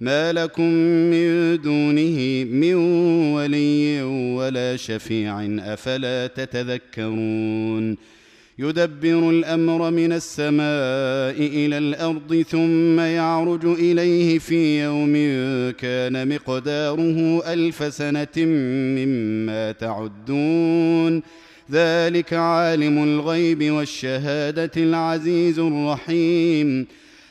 ما لكم من دونه من ولي ولا شفيع أفلا تتذكرون؟ يدبر الأمر من السماء إلى الأرض ثم يعرج إليه في يوم كان مقداره ألف سنة مما تعدون. ذلك عالم الغيب والشهادة العزيز الرحيم.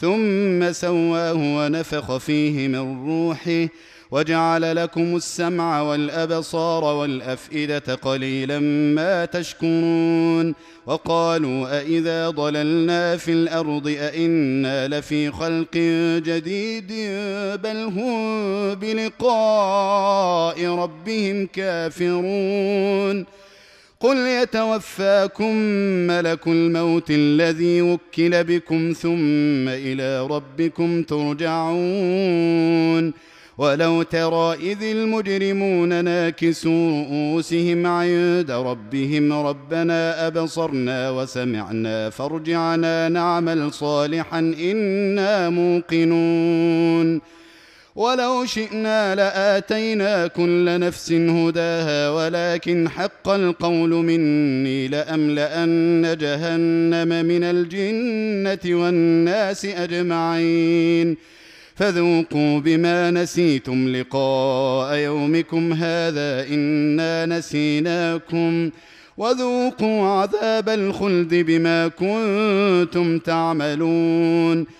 ثم سواه ونفخ فيه من روحه وجعل لكم السمع والأبصار والأفئدة قليلا ما تشكرون وقالوا أإذا ضللنا في الأرض أإنا لفي خلق جديد بل هم بلقاء ربهم كافرون قل يتوفاكم ملك الموت الذي وكل بكم ثم إلى ربكم ترجعون ولو ترى إذ المجرمون ناكسوا رؤوسهم عند ربهم ربنا أبصرنا وسمعنا فارجعنا نعمل صالحا إنا موقنون ولو شئنا لآتينا كل نفس هداها ولكن حق القول مني لأملأن جهنم من الجنة والناس أجمعين. فذوقوا بما نسيتم لقاء يومكم هذا إنا نسيناكم. وذوقوا عذاب الخلد بما كنتم تعملون.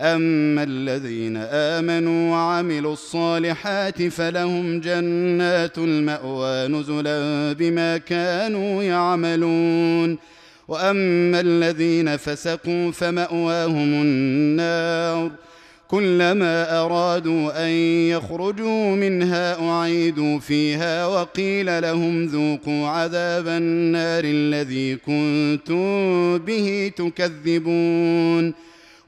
أما الذين آمنوا وعملوا الصالحات فلهم جنات المأوى نزلا بما كانوا يعملون. وأما الذين فسقوا فمأواهم النار. كلما أرادوا أن يخرجوا منها أعيدوا فيها وقيل لهم ذوقوا عذاب النار الذي كنتم به تكذبون.